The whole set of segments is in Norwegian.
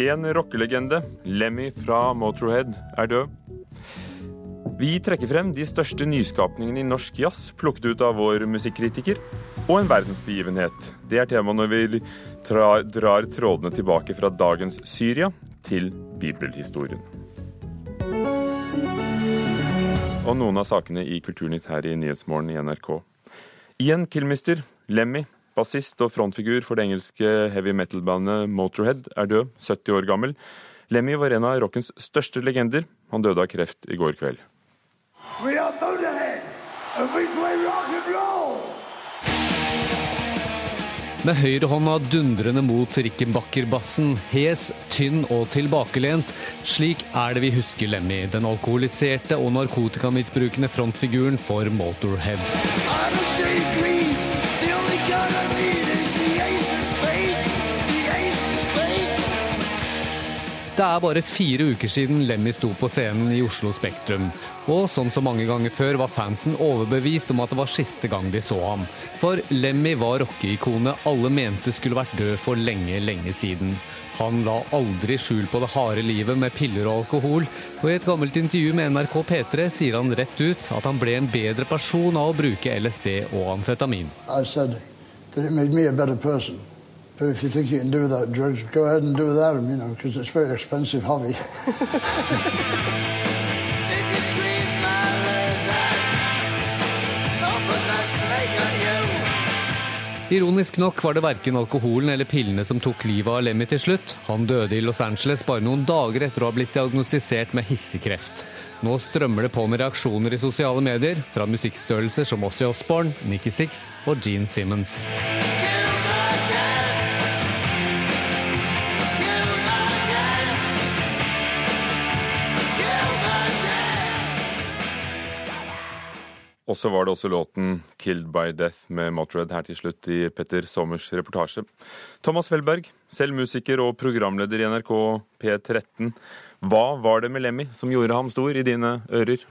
En rockelegende, Lemmy fra Motorhead, er død. Vi trekker frem de største nyskapningene i norsk jazz, plukket ut av vår musikkritiker. Og en verdensbegivenhet. Det er tema når vi drar, trådene tilbake fra dagens Syria til bibelhistorien. Og noen av sakene i Kulturnytt her i Nyhetsmorgen i NRK. Igjen Kilmister, Lemmy, bassist og frontfigur for det engelske heavy metal-bandet Motorhead, er død, 70 år gammel. Lemmy var en av rockens største legender. Han døde av kreft i går kveld. We are Motorhead, and we play rock and roll! Med høyrehånda dundrende mot Rickenbacker-bassen, hes, tynn og tilbakelent. Slik er det vi husker Lemmy, den alkoholiserte og narkotikamisbrukende frontfiguren for Motorhead. Det er bare fire uker siden Lemmy sto på scenen i Oslo Spektrum. Og som så mange ganger før var fansen overbevist om at det var siste gang de så ham. For Lemmy var rockeikonet alle mente skulle vært død for lenge, lenge siden. Han la aldri skjul på det harde livet med piller og alkohol, og i et gammelt intervju med NRK P3 sier han rett ut at han ble en bedre person av å bruke LSD og amfetamin. I said that it made me a better person. But if you think you can do without drugs, go ahead and do without them, you know, because it's a very expensive hobby. Ironisk nok var det verken alkoholen eller pillene som tok livet av Lemmy til slutt. Han døde i Los Angeles bare noen dager etter å ha blitt diagnostisert med hissekreft. Nå strømmer det på med reaksjoner i sosiale medier fra musikkstørrelser som Ossie Osborne, Nikki Six og Gene Simmons. Og så var det også låten 'Killed by Death' med Motred her til slutt i Petter Sommers reportasje. Thomas Welberg, selv musiker og programleder i NRK P13. Hva var det med Lemmy som gjorde ham stor i dine ører?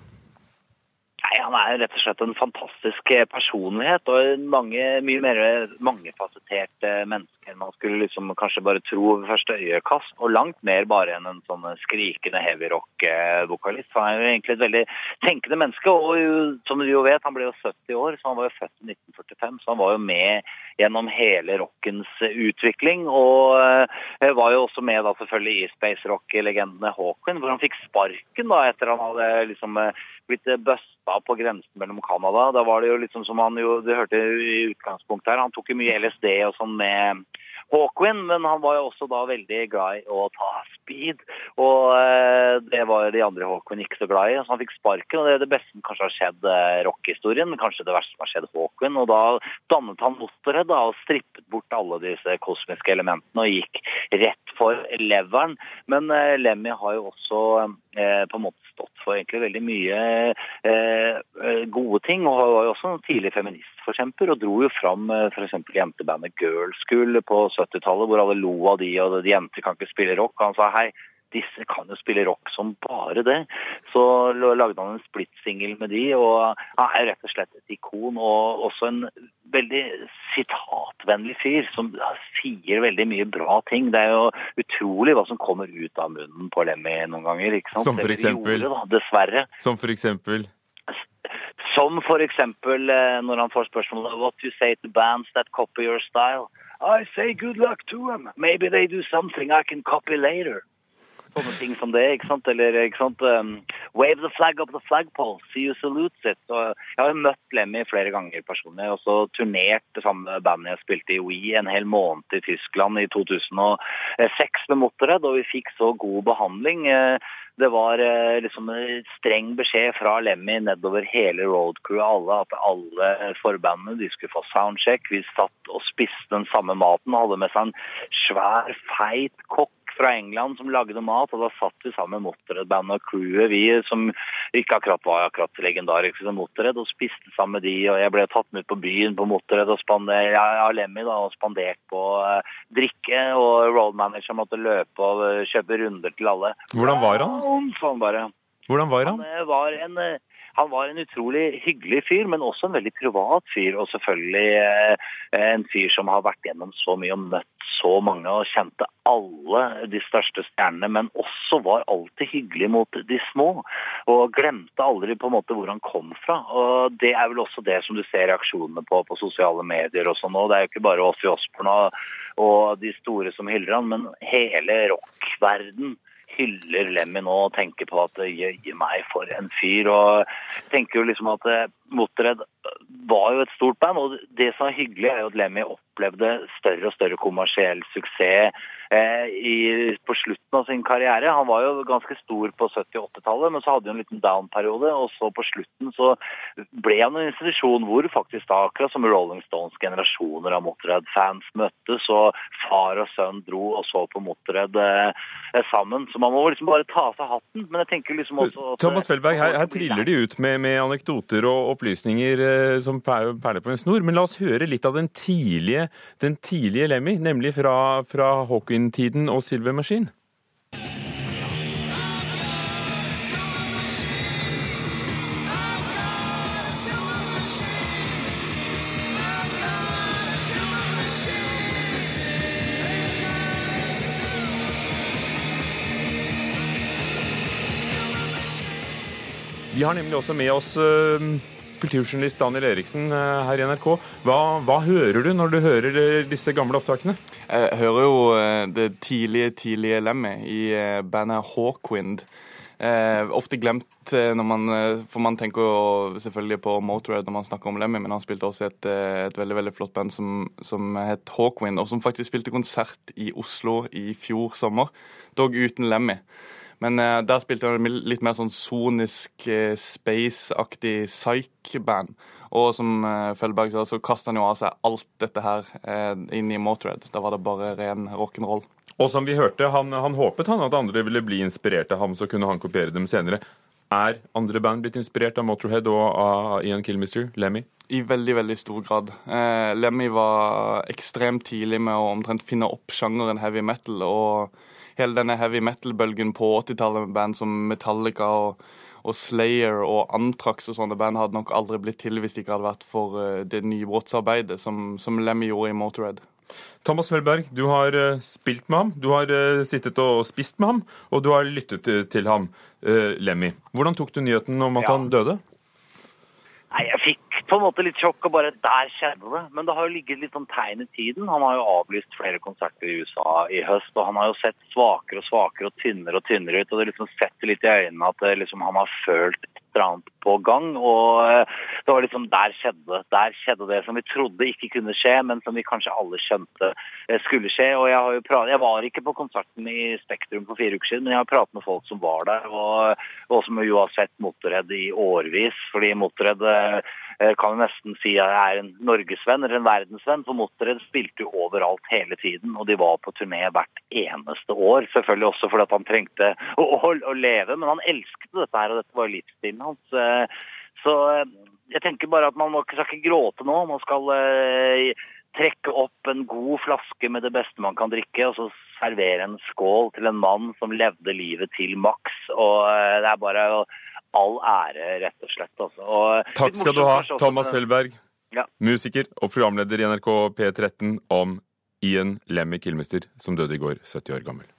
Nei, Han er rett og slett en fantastisk personlighet og mange, mye mer mangefasettert menneske enn man skulle liksom kanskje bare tro ved første øyekast. Og langt mer bare enn en sånn skrikende heavy rock-vokalist. Han er jo egentlig et veldig tenkende menneske. Og jo, som du jo vet, han ble jo 70 år, så han var jo født i 1945. Så han var jo med gjennom hele rockens utvikling. Og var jo også med da selvfølgelig i space rock-legendene Hawken, hvor han fikk sparken da etter han hadde liksom blitt busta på grensen mellom Canada. Da var det jo liksom som han jo, du hørte i utgangspunktet her, han tok jo mye LSD og sånn med Hawkwind, men han var jo også da veldig glad i å ta speed. Og eh, det var de andre Hawkwind ikke så glad i, så han fikk sparken. Og det er det beste som kanskje har skjedd rockhistorien. rockehistorien, kanskje det verste som har skjedd Hawkwind. Og da dannet han Motorhead da, og strippet bort alle disse kosmiske elementene og gikk rett for leveren. Men eh, Lemmy har jo også eh, på en måte for egentlig veldig mye eh, gode ting, og var jo også en tidlig feministforkjemper, og dro jo fram eh, f.eks. jentebandet Girl School på 70-tallet, hvor alle lo av de, og de jenter kan ikke spille rock. Og Han sa hei, disse kan jo spille rock som bare det. Så lagde han en splittsingel med de, og han er rett og slett et ikon, og også en veldig sitatvennlig fyr som sier veldig mye bra ting. Det er jo utrolig hva som kommer ut av munnen på Lemmy noen ganger. ikke sant? Som for eksempel? Gjorde, da, dessverre. Som for eksempel? Som for eksempel når han får spørsmålet What do you say to bands that copy your style? I say good luck to them. Maybe they do something I can copy later. Sånne ting som det. ikke sant? Eller ikke sant? Um, wave the flag up the flagpole. See you salutes it. Og jeg har jo møtt Lemmy flere ganger personlig. Jeg har også turnert det samme bandet jeg spilte i We en hel måned i Tyskland i 2006 med Motorhead, og vi fikk så god behandling. Det var liksom streng beskjed fra Lemmy nedover hele roadcrewet, alle, at alle forbandene de skulle få soundcheck. Vi satt og spiste den samme maten og hadde med seg en svær, feit kokk fra England som lagde mat, og da satt vi sammen med Motorhead-bandet og crewet, vi som ikke akkurat var akkurat legendariske som Motorhead, og spiste sammen med de, og jeg ble tatt med på byen på Motorhead og spandert, ja, Lemmy da, og spandert på uh, drikke, og roadmanager måtte løpe og uh, kjøpe runder til alle. Hvordan var han? Sånn bare. Hvordan var han? Han var en han var en utrolig hyggelig fyr, men også en veldig privat fyr. Og selvfølgelig eh, en fyr som har vært gjennom så mye og møtt så mange og kjente alle de største stjernene, men også var alltid hyggelig mot de små. Og glemte aldri på en måte hvor han kom fra. Og Det er vel også det som du ser reaksjonene på på sosiale medier og sånn nå. Det er jo ikke bare Åssi Osborn og, og de store som hyller han, men hele rockverden hyller Lemmy nå og tenker på at jøye meg for en fyr. Og tenker jo liksom at eh, var jo et stort band, og det som er hyggelig, er jo at Lemmy opplevde større og større kommersiell suksess Eh, i, på slutten av sin karriere. Han var jo ganske stor på 70- og 80-tallet, men så hadde han en liten down-periode. Og så på slutten så ble han en institusjon hvor faktisk da, akkurat som Rolling Stones, generasjoner av Motorhead-fans møttes, og far og sønn dro og så på Motorhead eh, sammen. Så man må liksom bare ta av seg hatten. Men jeg tenker liksom også at, Thomas Felberg, her, her triller de ut med, med, anekdoter og opplysninger eh, som perler på en snor. Men la oss høre litt av den tidlige, den tidlige Lemmy, nemlig fra, fra Hawking Queen-tiden og Silver Machine? Vi har nemlig også med oss uh, kulturjournalist Daniel Eriksen uh, her i NRK. Hva, hva, hører du når du hører disse gamle opptakene? Jeg hører jo eh, det tidlige, tidlige lemmet i eh, bandet Hawkwind. Eh, ofte glemt når man For man tenker jo selvfølgelig på Motorhead når man snakker om Lemmy, men han spilte også et, et veldig veldig flott band som, som het Hawkwind, og som faktisk spilte konsert i Oslo i fjor sommer, dog uten Lemmy. Men uh, der spilte han litt mer sånn sonisk, uh, space-aktig psych-band. Og som uh, Følberg sa, så kasta han jo av seg alt dette her inn i Motorhead. Da var det bare ren rock'n'roll. Og som vi hørte, han, han, håpet han at andre ville bli inspirert av ham, så kunne han kopiere dem senere. Er andre band blitt inspirert av Motorhead og av Ian Kilmister, Lemmy? I veldig, veldig stor grad. Eh, Lemmy var ekstremt tidlig med å omtrent finne opp sjangeren heavy metal. Og hele denne heavy metal-bølgen på 80-tallet med band som Metallica og og Slayer og Antrax og sånne band hadde nok aldri blitt til hvis det ikke hadde vært for eh, det nybrottsarbeidet som, som Lemmy gjorde i Motorhead. Thomas Felberg, du har eh, spilt med ham, du har eh, sittet og spist med ham, og du har lyttet til ham, Lemmy. Hvordan tok du nyheten om at ja. han døde? Nei, Jeg fikk på en måte litt sjokk, og bare der skjedde det. Men det har jo ligget litt sånn tegn i tiden. Han har jo avlyst flere konserter i USA i høst, og han har jo sett svakere og svakere og tynnere og tynnere ut. Og det liksom setter litt i øynene at liksom, han har følt et eller annet på gang. Og eh, det var liksom der skjedde det. Der skjedde det som vi trodde ikke kunne skje, men som vi kanskje alle skjønte eh, skulle skje. Og jeg, har jo pratet, jeg var ikke på konserten i Spektrum for fire uker siden, men jeg har pratet med folk som var der, og, og som jo har sett Motorhead i årevis. fordi Motorhead eh, kan jo nesten si at jeg er en norgesvenn eller en verdensvenn, for Motorhead spilte jo overalt hele tiden, og de var på turné hvert eneste år. Selvfølgelig også fordi han trengte å, å, å leve, men han elsket dette her, og dette var livsstilen hans. Så jeg tenker bare at man må, skal ikke gråte nå. Man skal eh, trekke opp en god flaske med det beste man kan drikke, og så servere en skål til en mann som levde livet til maks. Og eh, det er bare all ære, rett og slett. Altså. Og Takk skal du ha, Thomas Felberg, ja. musiker og programleder i NRK P13 om Ian Lemmy Kilmister, som døde i går, 70 år gammel.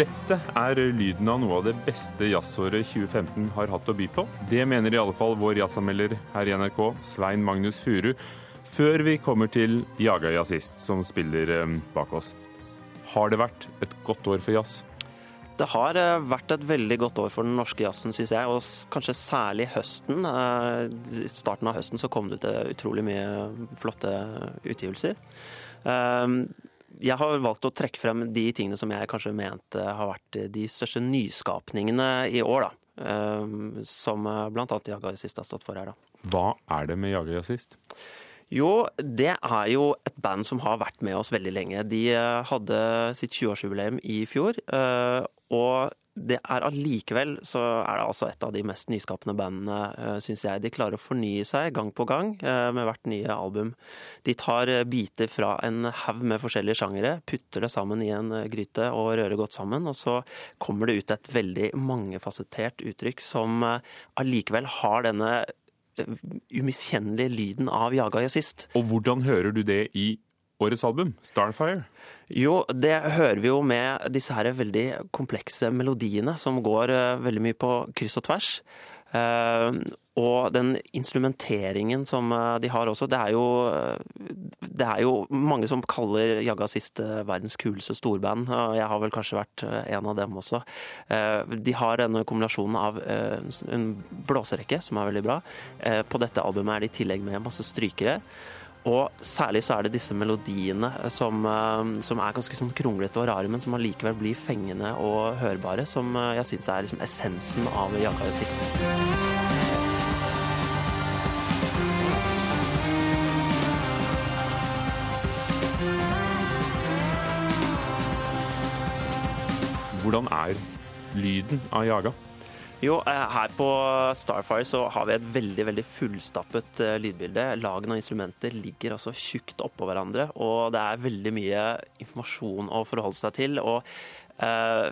Dette er lyden av noe av det beste jazzåret 2015 har hatt å by på. Det mener i alle fall vår jazzanmelder her i NRK, Svein Magnus Furu, før vi kommer til Jaga jazzist, som spiller eh, bak oss. Har det vært et godt år for jazz? Det har eh, vært et veldig godt år for den norske jazzen, syns jeg. Og kanskje særlig høsten. I eh, starten av høsten så kom det ut utrolig mye flotte utgivelser jeg har valgt å trekke frem de tingene som jeg kanskje mente har vært de største nyskapningene i år. da. Ehm, som bl.a. Jaga Sist har stått for her. da. Hva er det med Jaga Sist? Jo, det er jo et band som har vært med oss veldig lenge. De eh, hadde sitt 20-årsjubileum i fjor. eh, Og det er allikevel så er det altså et av de mest nyskapende bandene, syns jeg. De klarer å fornye seg gang på gang eh, med hvert nye album. De tar eh, biter fra en haug med forskjellige sjangere, putter det sammen i en eh, gryte og rører godt sammen. Og så kommer det ut et veldig mangefasettert uttrykk som eh, allikevel har denne eh, umiskjennelige lyden av Jaga jazzist. Og hvordan hører du det i årets album, Starfire? Jo, det hører vi jo med disse her veldig komplekse melodiene som går eh, veldig mye på kryss og tvers. Eh, og den instrumenteringen som eh, de har også, det er jo Det er jo mange som kaller Jagga sist verdens kuleste storband, jeg har vel kanskje vært en av dem også. De har denne kombinasjonen av en blåserekke, som er veldig bra. På dette albumet er det i tillegg med masse strykere. Og særlig så er det disse melodiene som, som er ganske sånn kronglete og rare, men som allikevel blir fengende og hørbare, som jeg syns er liksom essensen av Jaga sist. Hvordan er lyden av Jaga? Jo, her på Starfire så har vi et veldig veldig fullstappet lydbilde. Lagene og instrumenter ligger altså tjukt oppå hverandre, og det er veldig mye informasjon å forholde seg til. og eh,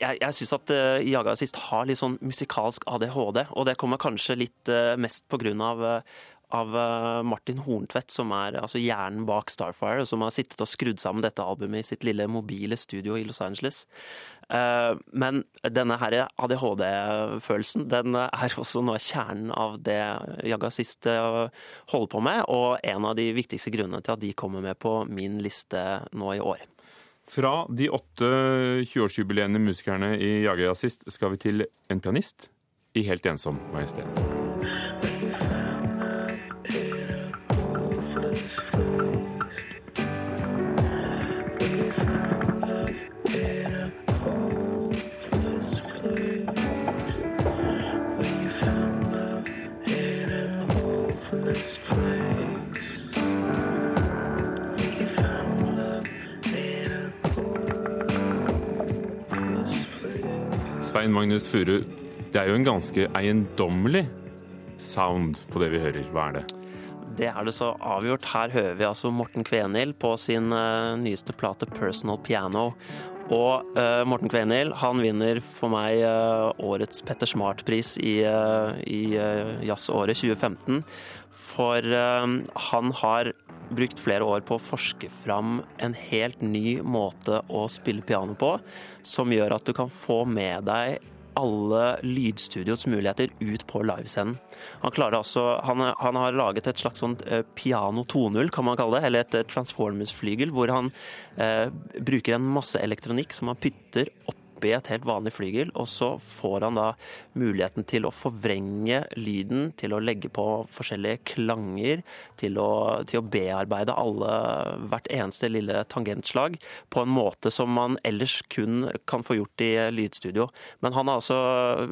jeg, jeg syns at uh, Jaga sist har litt sånn musikalsk ADHD, og det kommer kanskje litt uh, mest av uh, av Martin Horntvedt, som er altså hjernen bak Starfire, som har sittet og skrudd sammen dette albumet i sitt lille mobile studio i Los Angeles. Men denne her ADHD-følelsen den er også noe av kjernen av det Jaga sist holder på med, og en av de viktigste grunnene til at de kommer med på min liste nå i år. Fra de åtte 20-årsjubileene musikerne i Jaga Jazzist skal vi til en pianist i Helt ensom majestet. Svein Magnus Furu, det er jo en ganske eiendommelig sound på det vi hører. Hva er det? Det er det så avgjort. Her hører vi altså Morten Kvenhild på sin uh, nyeste plate 'Personal Piano'. Og uh, Morten Kvenhild han vinner for meg uh, årets Petter Smart-pris i, i jazzåret 2015. For han har brukt flere år på å forske fram en helt ny måte å spille piano på, som gjør at du kan få med deg alle lydstudios muligheter ut på livescenen. Han, altså, han, han, har laget et slags sånt piano 2.0, kan man kalle det, eller et Transformers-flygel, hvor han eh, bruker en masse elektronikk som han pytter opp oppi et helt vanlig flygel, og så får han da muligheten til å forvrenge lyden, til å legge på forskjellige klanger, til å, til å bearbeide alle, hvert eneste lille tangentslag på en måte som man ellers kun kan få gjort i lydstudio. Men han har altså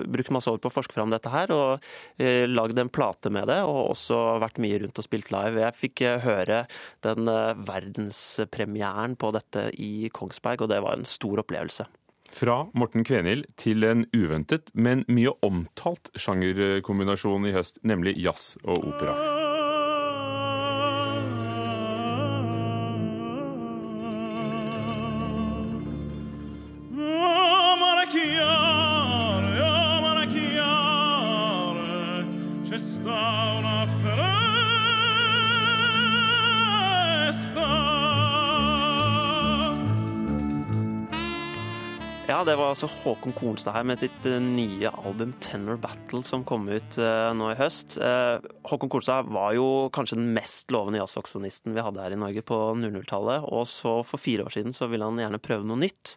brukt masse år på å forske fram dette her, og eh, lagd en plate med det, og også vært mye rundt og spilt live. Jeg fikk eh, høre den eh, verdenspremieren på dette i Kongsberg, og det var en stor opplevelse. Fra Morten Kvenhild til en uventet, men mye omtalt sjangerkombinasjon i høst, nemlig jazz og opera. Ja, det var altså Håkon Kornstad her med sitt eh, nye album 'Tenor Battle' som kom ut uh, nå i høst. Uh, Håkon Kornstad var jo kanskje den mest lovende jazzsaksonisten vi hadde her i Norge på 00-tallet, og så for fire år siden så ville han gjerne prøve noe nytt.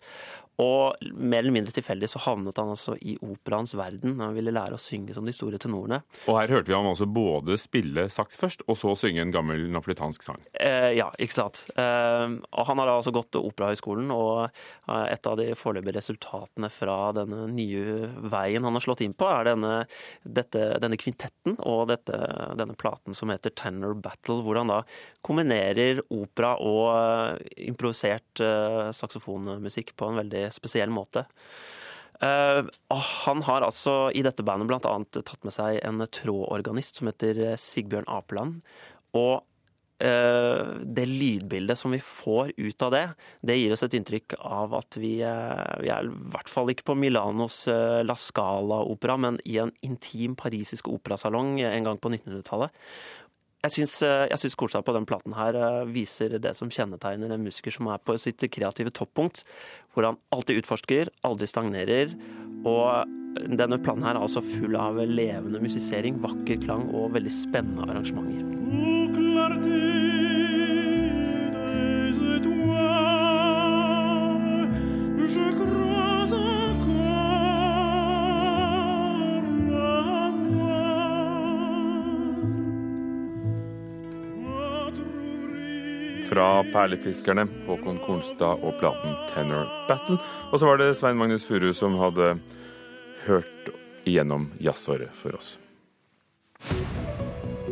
Og mer eller mindre tilfeldig så havnet han altså i operaens verden. Han ville lære å synge som de store tenorene. Og her hørte vi ham altså både spille saks først, og så synge en gammel napolitansk sang. Eh, ja, ikke sant. Eh, og han har altså gått til Operahøgskolen, og eh, et av de foreløpige resultatene fra denne nye veien han har slått inn på, er denne, dette, denne kvintetten og dette, denne platen som heter Tenor Battle, hvor han da kombinerer opera og eh, improvisert eh, saksofonmusikk på en veldig spesiell måte. Uh, han har altså i dette bandet bl.a. tatt med seg en trådorganist som heter Sigbjørn Apeland. Og uh, det lydbildet som vi får ut av det, det gir oss et inntrykk av at vi, uh, vi er i hvert fall ikke på Milanos La Scala-opera, men i en intim parisisk operasalong en gang på 1900-tallet. Jeg syns, jeg på den platen her viser det som kjennetegner en musiker som er på sitt kreative toppunkt. Hvor han alltid utforsker, aldri stagnerer. Og denne planen her er altså full av levende musisering, vakker klang og veldig spennende arrangementer. Fra Perlefiskerne, Håkon Kornstad og platen Tenor Battle. Og så var det Svein Magnus Furu som hadde hørt igjennom jazzåret for oss.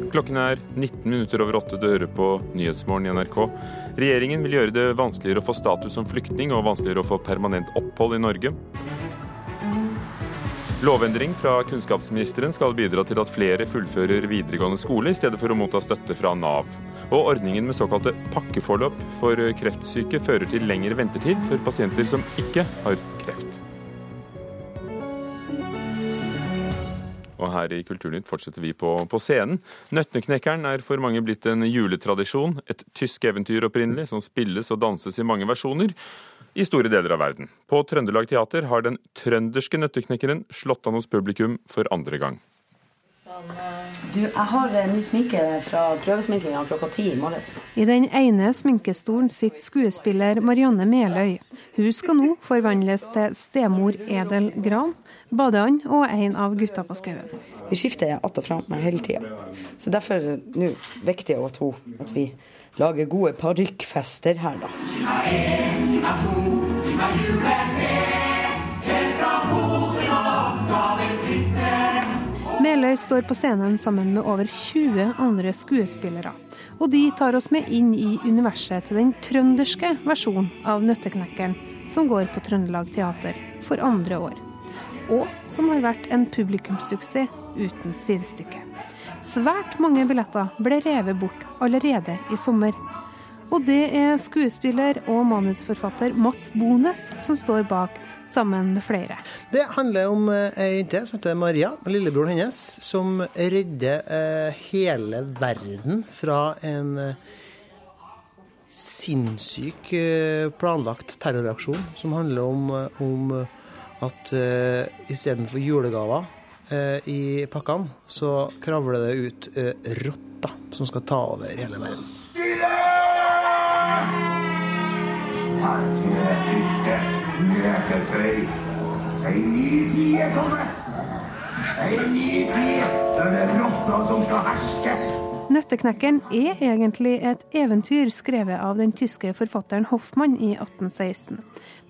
Klokken er 19 minutter over åtte. Du hører på Nyhetsmorgen i NRK. Regjeringen vil gjøre det vanskeligere å få status som flyktning og vanskeligere å få permanent opphold i Norge. Lovendring fra kunnskapsministeren skal bidra til at flere fullfører videregående skole, i stedet for å motta støtte fra Nav. Og ordningen med såkalte pakkeforløp for kreftsyke fører til lengre ventetid for pasienter som ikke har kreft. Og her i Kulturnytt fortsetter vi på, på scenen. Nøtteknekkeren er for mange blitt en juletradisjon. Et tysk eventyr opprinnelig, som spilles og danses i mange versjoner i store deler av verden. På Trøndelag Teater har den trønderske nøtteknekkeren slått an hos publikum for andre gang. Du, jeg har ny sminke fra prøvesminkinga klokka ti i morges. I den ene sminkestolen sitter skuespiller Marianne Meløy. Hun skal nå forvandles til stemor Edel Gran, badeand og en av gutta på skauen. Vi skifter att og fram med hele tida. Så derfor er det nå viktig at, hun, at vi lager gode parykkfester her, da. Meløy står på scenen sammen med over 20 andre skuespillere. Og de tar oss med inn i universet til den trønderske versjonen av Nøtteknekkeren, som går på Trøndelag Teater for andre år. Og som har vært en publikumssuksess uten sidestykke. Svært mange billetter ble revet bort allerede i sommer. Og det er skuespiller og manusforfatter Mats Bones som står bak, sammen med flere. Det handler om ei jente som heter Maria, lillebroren hennes, som redder eh, hele verden fra en eh, sinnssyk eh, planlagt terroraksjon som handler om, om at uh, istedenfor julegaver i pakkene, så kravler det ut rotter som skal ta over hele verden. Stille! Patetiske møtetøy. En ny tid er kommet. En ny tid. Det er rotta som skal herske. Nøtteknekkeren er egentlig et eventyr skrevet av den tyske forfatteren Hoffmann i 1816.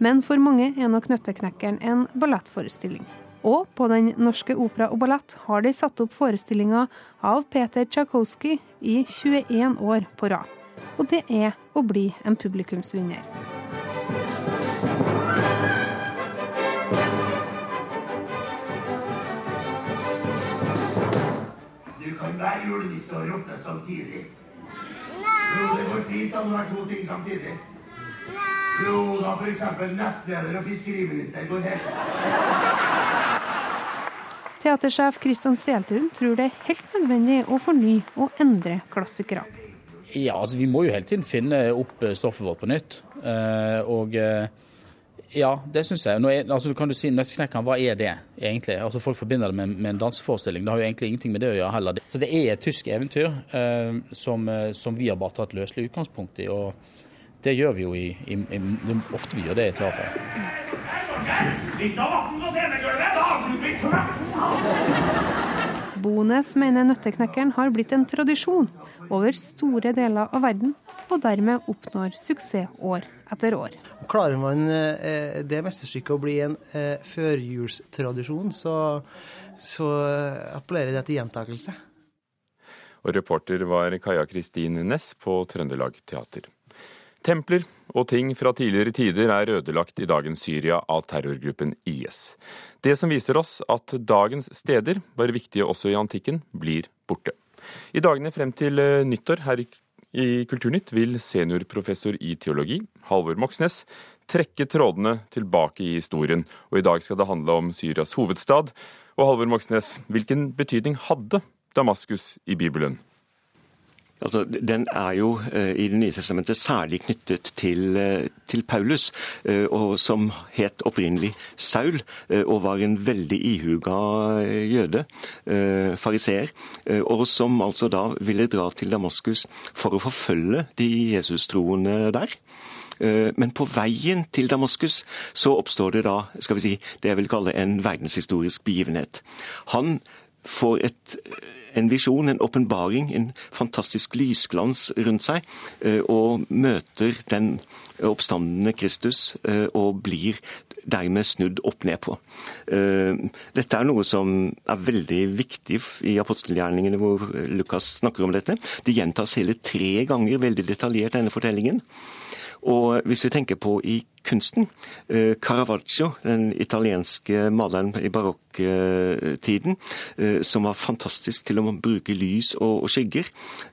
Men for mange er nok Nøtteknekkeren en ballettforestilling. Og på Den norske opera og ballett har de satt opp forestillinger av Peter Tsjajkovskij i 21 år på rad. Og det er å bli en publikumsvinner. Du kan være julenisse og rotte samtidig. Jo, det går fint an å være to ting samtidig. Jo da, f.eks. nestleder og fiskeriminister går helt Teatersjef Kristian Seltun tror det er helt nødvendig å fornye og endre klassikere. Ja, altså Vi må jo hele tiden finne opp stoffet vårt på nytt. Og ja, det syns jeg. Er, altså, kan du si Nøtteknekkeren, hva er det egentlig? Altså Folk forbinder det med, med, en danseforestilling. Det har jo egentlig ingenting med det å gjøre heller. Så det er et tysk eventyr eh, som, som, vi har bare tatt løselig utgangspunkt i. Og det gjør vi jo i, i, i, ofte vi gjør det i teateret. Litt av vann på scenegulvet, da Bones mener Nøtteknekkeren har blitt en tradisjon over store deler av verden, og dermed oppnår suksess år etter år. Klarer man eh, det mesterstykket å bli en eh, førjulstradisjon, så, så appellerer det til gjentakelse. Og reporter var Kaja Kristin Næss på Trøndelag Teater. Templer og ting fra tidligere tider er ødelagt i dagens Syria av terrorgruppen IS. Det som viser oss at dagens steder var viktige også i antikken, blir borte. I dagene frem til eh, nyttår her i Kulturnytt vil seniorprofessor i teologi, Halvor Moxnes, trekke trådene tilbake i historien, og i dag skal det handle om Syrias hovedstad. Og Halvor Moxnes, hvilken betydning hadde Damaskus i Bibelen? Altså, den er jo eh, i Det nye testamentet særlig knyttet til, eh, til Paulus, eh, som het opprinnelig Saul, og var en veldig ihuga jøde, fariseer, og som altså da ville dra til Damaskus for å forfølge de Jesus-troende der. Men på veien til Damaskus så oppstår det da skal vi si, det jeg vil kalle en verdenshistorisk begivenhet. Han får et en visjon, en åpenbaring, en fantastisk lysglans rundt seg, eh, og møter den oppstandende Kristus eh, og blir dermed snudd opp ned på. Eh, dette er noe som er veldig viktig i apostelgjerningene hvor Lukas snakker om dette. Det gjentas hele tre ganger veldig detaljert, denne fortellingen. Og hvis vi tenker på i kunsten, eh, Caravaggio, den italienske maleren i barokktiden, eh, som var fantastisk til å bruke lys og skygger,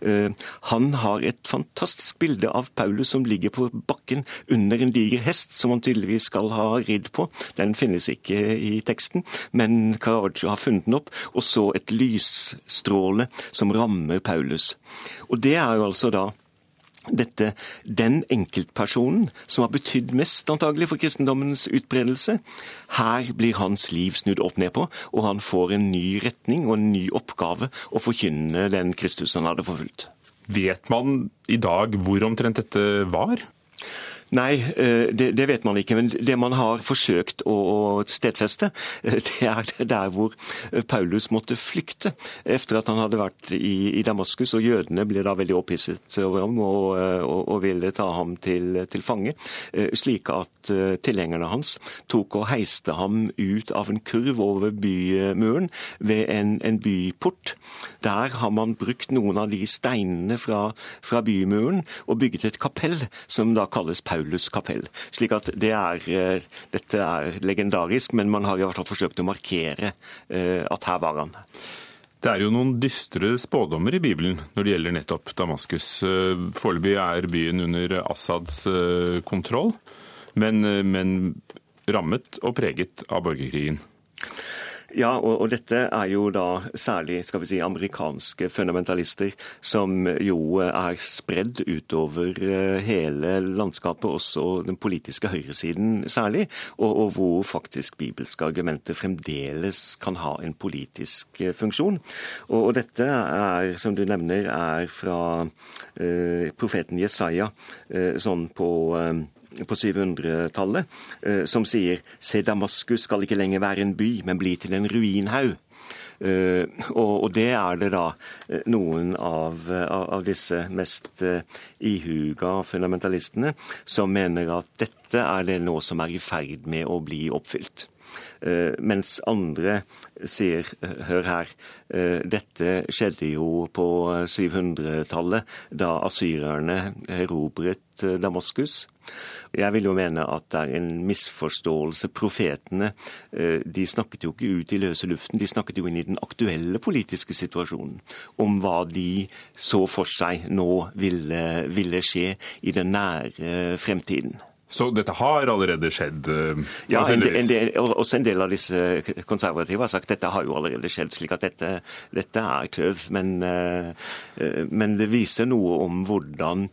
eh, han har et fantastisk bilde av Paulus som ligger på bakken under en diger hest, som han tydeligvis skal ha ridd på. Den finnes ikke i teksten, men Caravaggio har funnet den opp, og så et lysstråle som rammer Paulus. Og det er jo altså da dette, den enkeltpersonen som har betydd mest antagelig for kristendommens utbredelse. Her blir hans liv snudd opp ned på, og han får en ny retning og en ny oppgave å forkynne den Kristus han hadde forfulgt. Vet man i dag hvor omtrent dette var? Nei, eh, det, det, vet man ikke. Men det man har forsøkt å, stedfeste, eh, det er der hvor eh, Paulus måtte flykte etter at han hadde vært i, i Damaskus. Og jødene ble da veldig opphisset over ham og, og, og ville ta ham til, til, fange. Slik at tilhengerne hans tok og heiste ham ut av en kurv over bymuren ved en, en byport. Der har man brukt noen av de steinene fra, fra bymuren og bygget et kapell som da kalles Paulus Paulus kapell. Slik at det er, eh, dette er legendarisk, men man har i hvert fall forsøkt å markere eh, at her var han. Det er jo noen dystre spådommer i Bibelen når det gjelder nettopp Damaskus. Eh, foreløpig er byen under Assads kontroll, men, men rammet og preget av borgerkrigen. Ja, og, og, dette er jo da særlig skal vi si, amerikanske fundamentalister, som jo er spredd utover eh, hele landskapet, også den politiske høyresiden særlig, og, og hvor faktisk bibelske argumenter fremdeles kan ha en politisk eh, funksjon. Og, og dette er, som du nevner, er fra eh, profeten Jesaja, eh, sånn på eh, på 700-tallet, eh, som sier se Damaskus skal ikke lenger være en by, men bli til en ruinhaug. Uh, og, det er det da eh, noen av, av disse mest ihuga fundamentalistene som mener at dette er det nå som er i ferd med å bli oppfylt. Uh, mens andre sier hør her, dette skjedde jo på 700-tallet, da asyrerne erobret Damaskus. Jeg vil jo mene at det er en misforståelse. Profetene eh, de snakket jo ikke ut i løse luften, de snakket jo inn i den aktuelle politiske situasjonen. Om hva de så for seg nå ville, ville skje i den nære fremtiden. Så dette har allerede skjedd? Uh, ja, en del, en del, også en del av disse konservative har sagt dette har jo allerede skjedd, slik at dette, dette er tøv. Men, uh, men, det viser noe om hvordan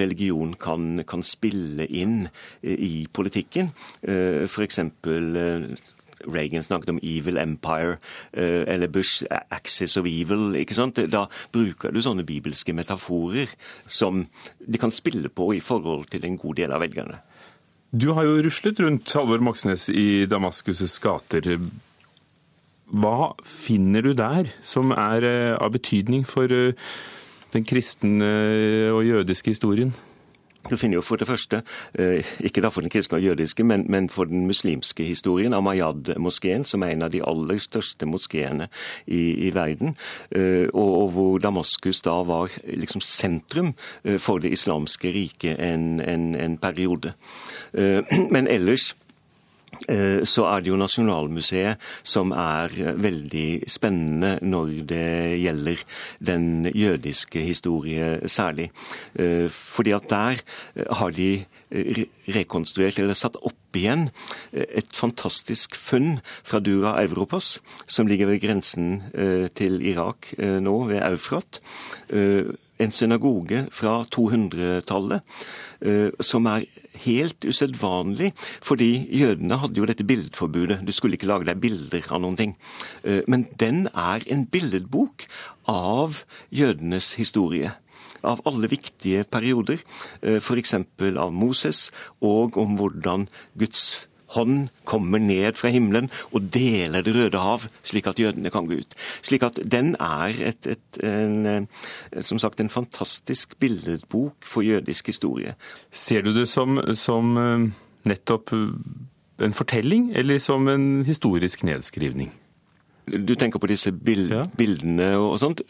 religion kan, kan spille inn i politikken. For F.eks. Reagan snakket om 'evil empire', eller Bush 'axis of evil'. ikke sant? Da bruker du sånne bibelske metaforer som de kan spille på i forhold til en god del av velgerne. Du har jo ruslet rundt Halvor Moxnes i Damaskus' gater. Hva finner du der som er eh, av betydning for eh, den kristne og jødiske historien? Du finner jo for det første, eh, ikke da for den kristne og jødiske, men, men for den muslimske historien, Amayad-moskeen, som er en av de aller største moskeene i, i verden, eh, og, og, hvor Damaskus da var liksom sentrum eh, for det islamske riket en, en, en periode. Men ellers så er det jo Nasjonalmuseet som er eh, veldig spennende når det gjelder den jødiske historie særlig. Eh, fordi at der har de rekonstruert eller satt opp igjen et fantastisk funn fra Dura Europos, som ligger ved grensen til Irak nå, ved Eufrat. En synagoge fra 200-tallet som er helt usedvanlig, fordi jødene hadde jo dette billedforbudet. Du skulle ikke lage deg bilder av noen ting. Eh, men den er en billedbok av jødenes historie av alle viktige perioder, eh, f.eks. av Moses, og om hvordan Guds hånd kommer ned fra himmelen og deler Det røde hav, slik at jødene kan gå ut. Slik at den er et, et, en, eh, som sagt, en fantastisk billedbok for jødisk historie. Ser du det som, som eh, nettopp eh, en fortelling, eller som en historisk nedskrivning? Du tenker på disse bild, ja. bildene og sånt.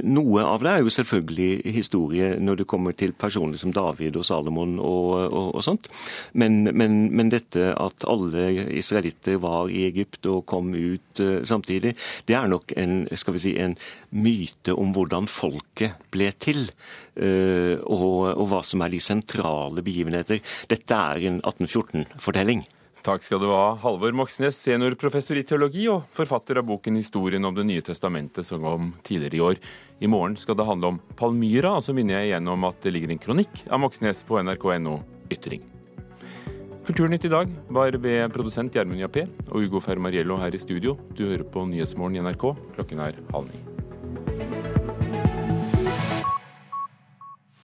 Noe av det er jo selvfølgelig historie når det kommer til personer som David og Salomon og, og, og sånt. Men, men, men, dette at alle israelitter var i Egypt og kom ut uh, samtidig, det er nok en, skal vi si, en myte om hvordan folket ble til. Uh, og, og hva som er de sentrale begivenheter. Dette er en 1814-fortelling. Takk skal du ha, Halvor Moxnes, seniorprofessor i teologi og forfatter av boken 'Historien om Det nye testamentet', som kom tidligere i år. I morgen skal det handle om Palmyra, og så minner jeg igjen om at det ligger en kronikk av Moxnes på nrk.no ytring. Kulturnytt i dag var ved produsent Gjermund Jappé og Ugo Fermariello her i studio. Du hører på Nyhetsmorgen i NRK. Klokken er halv ni.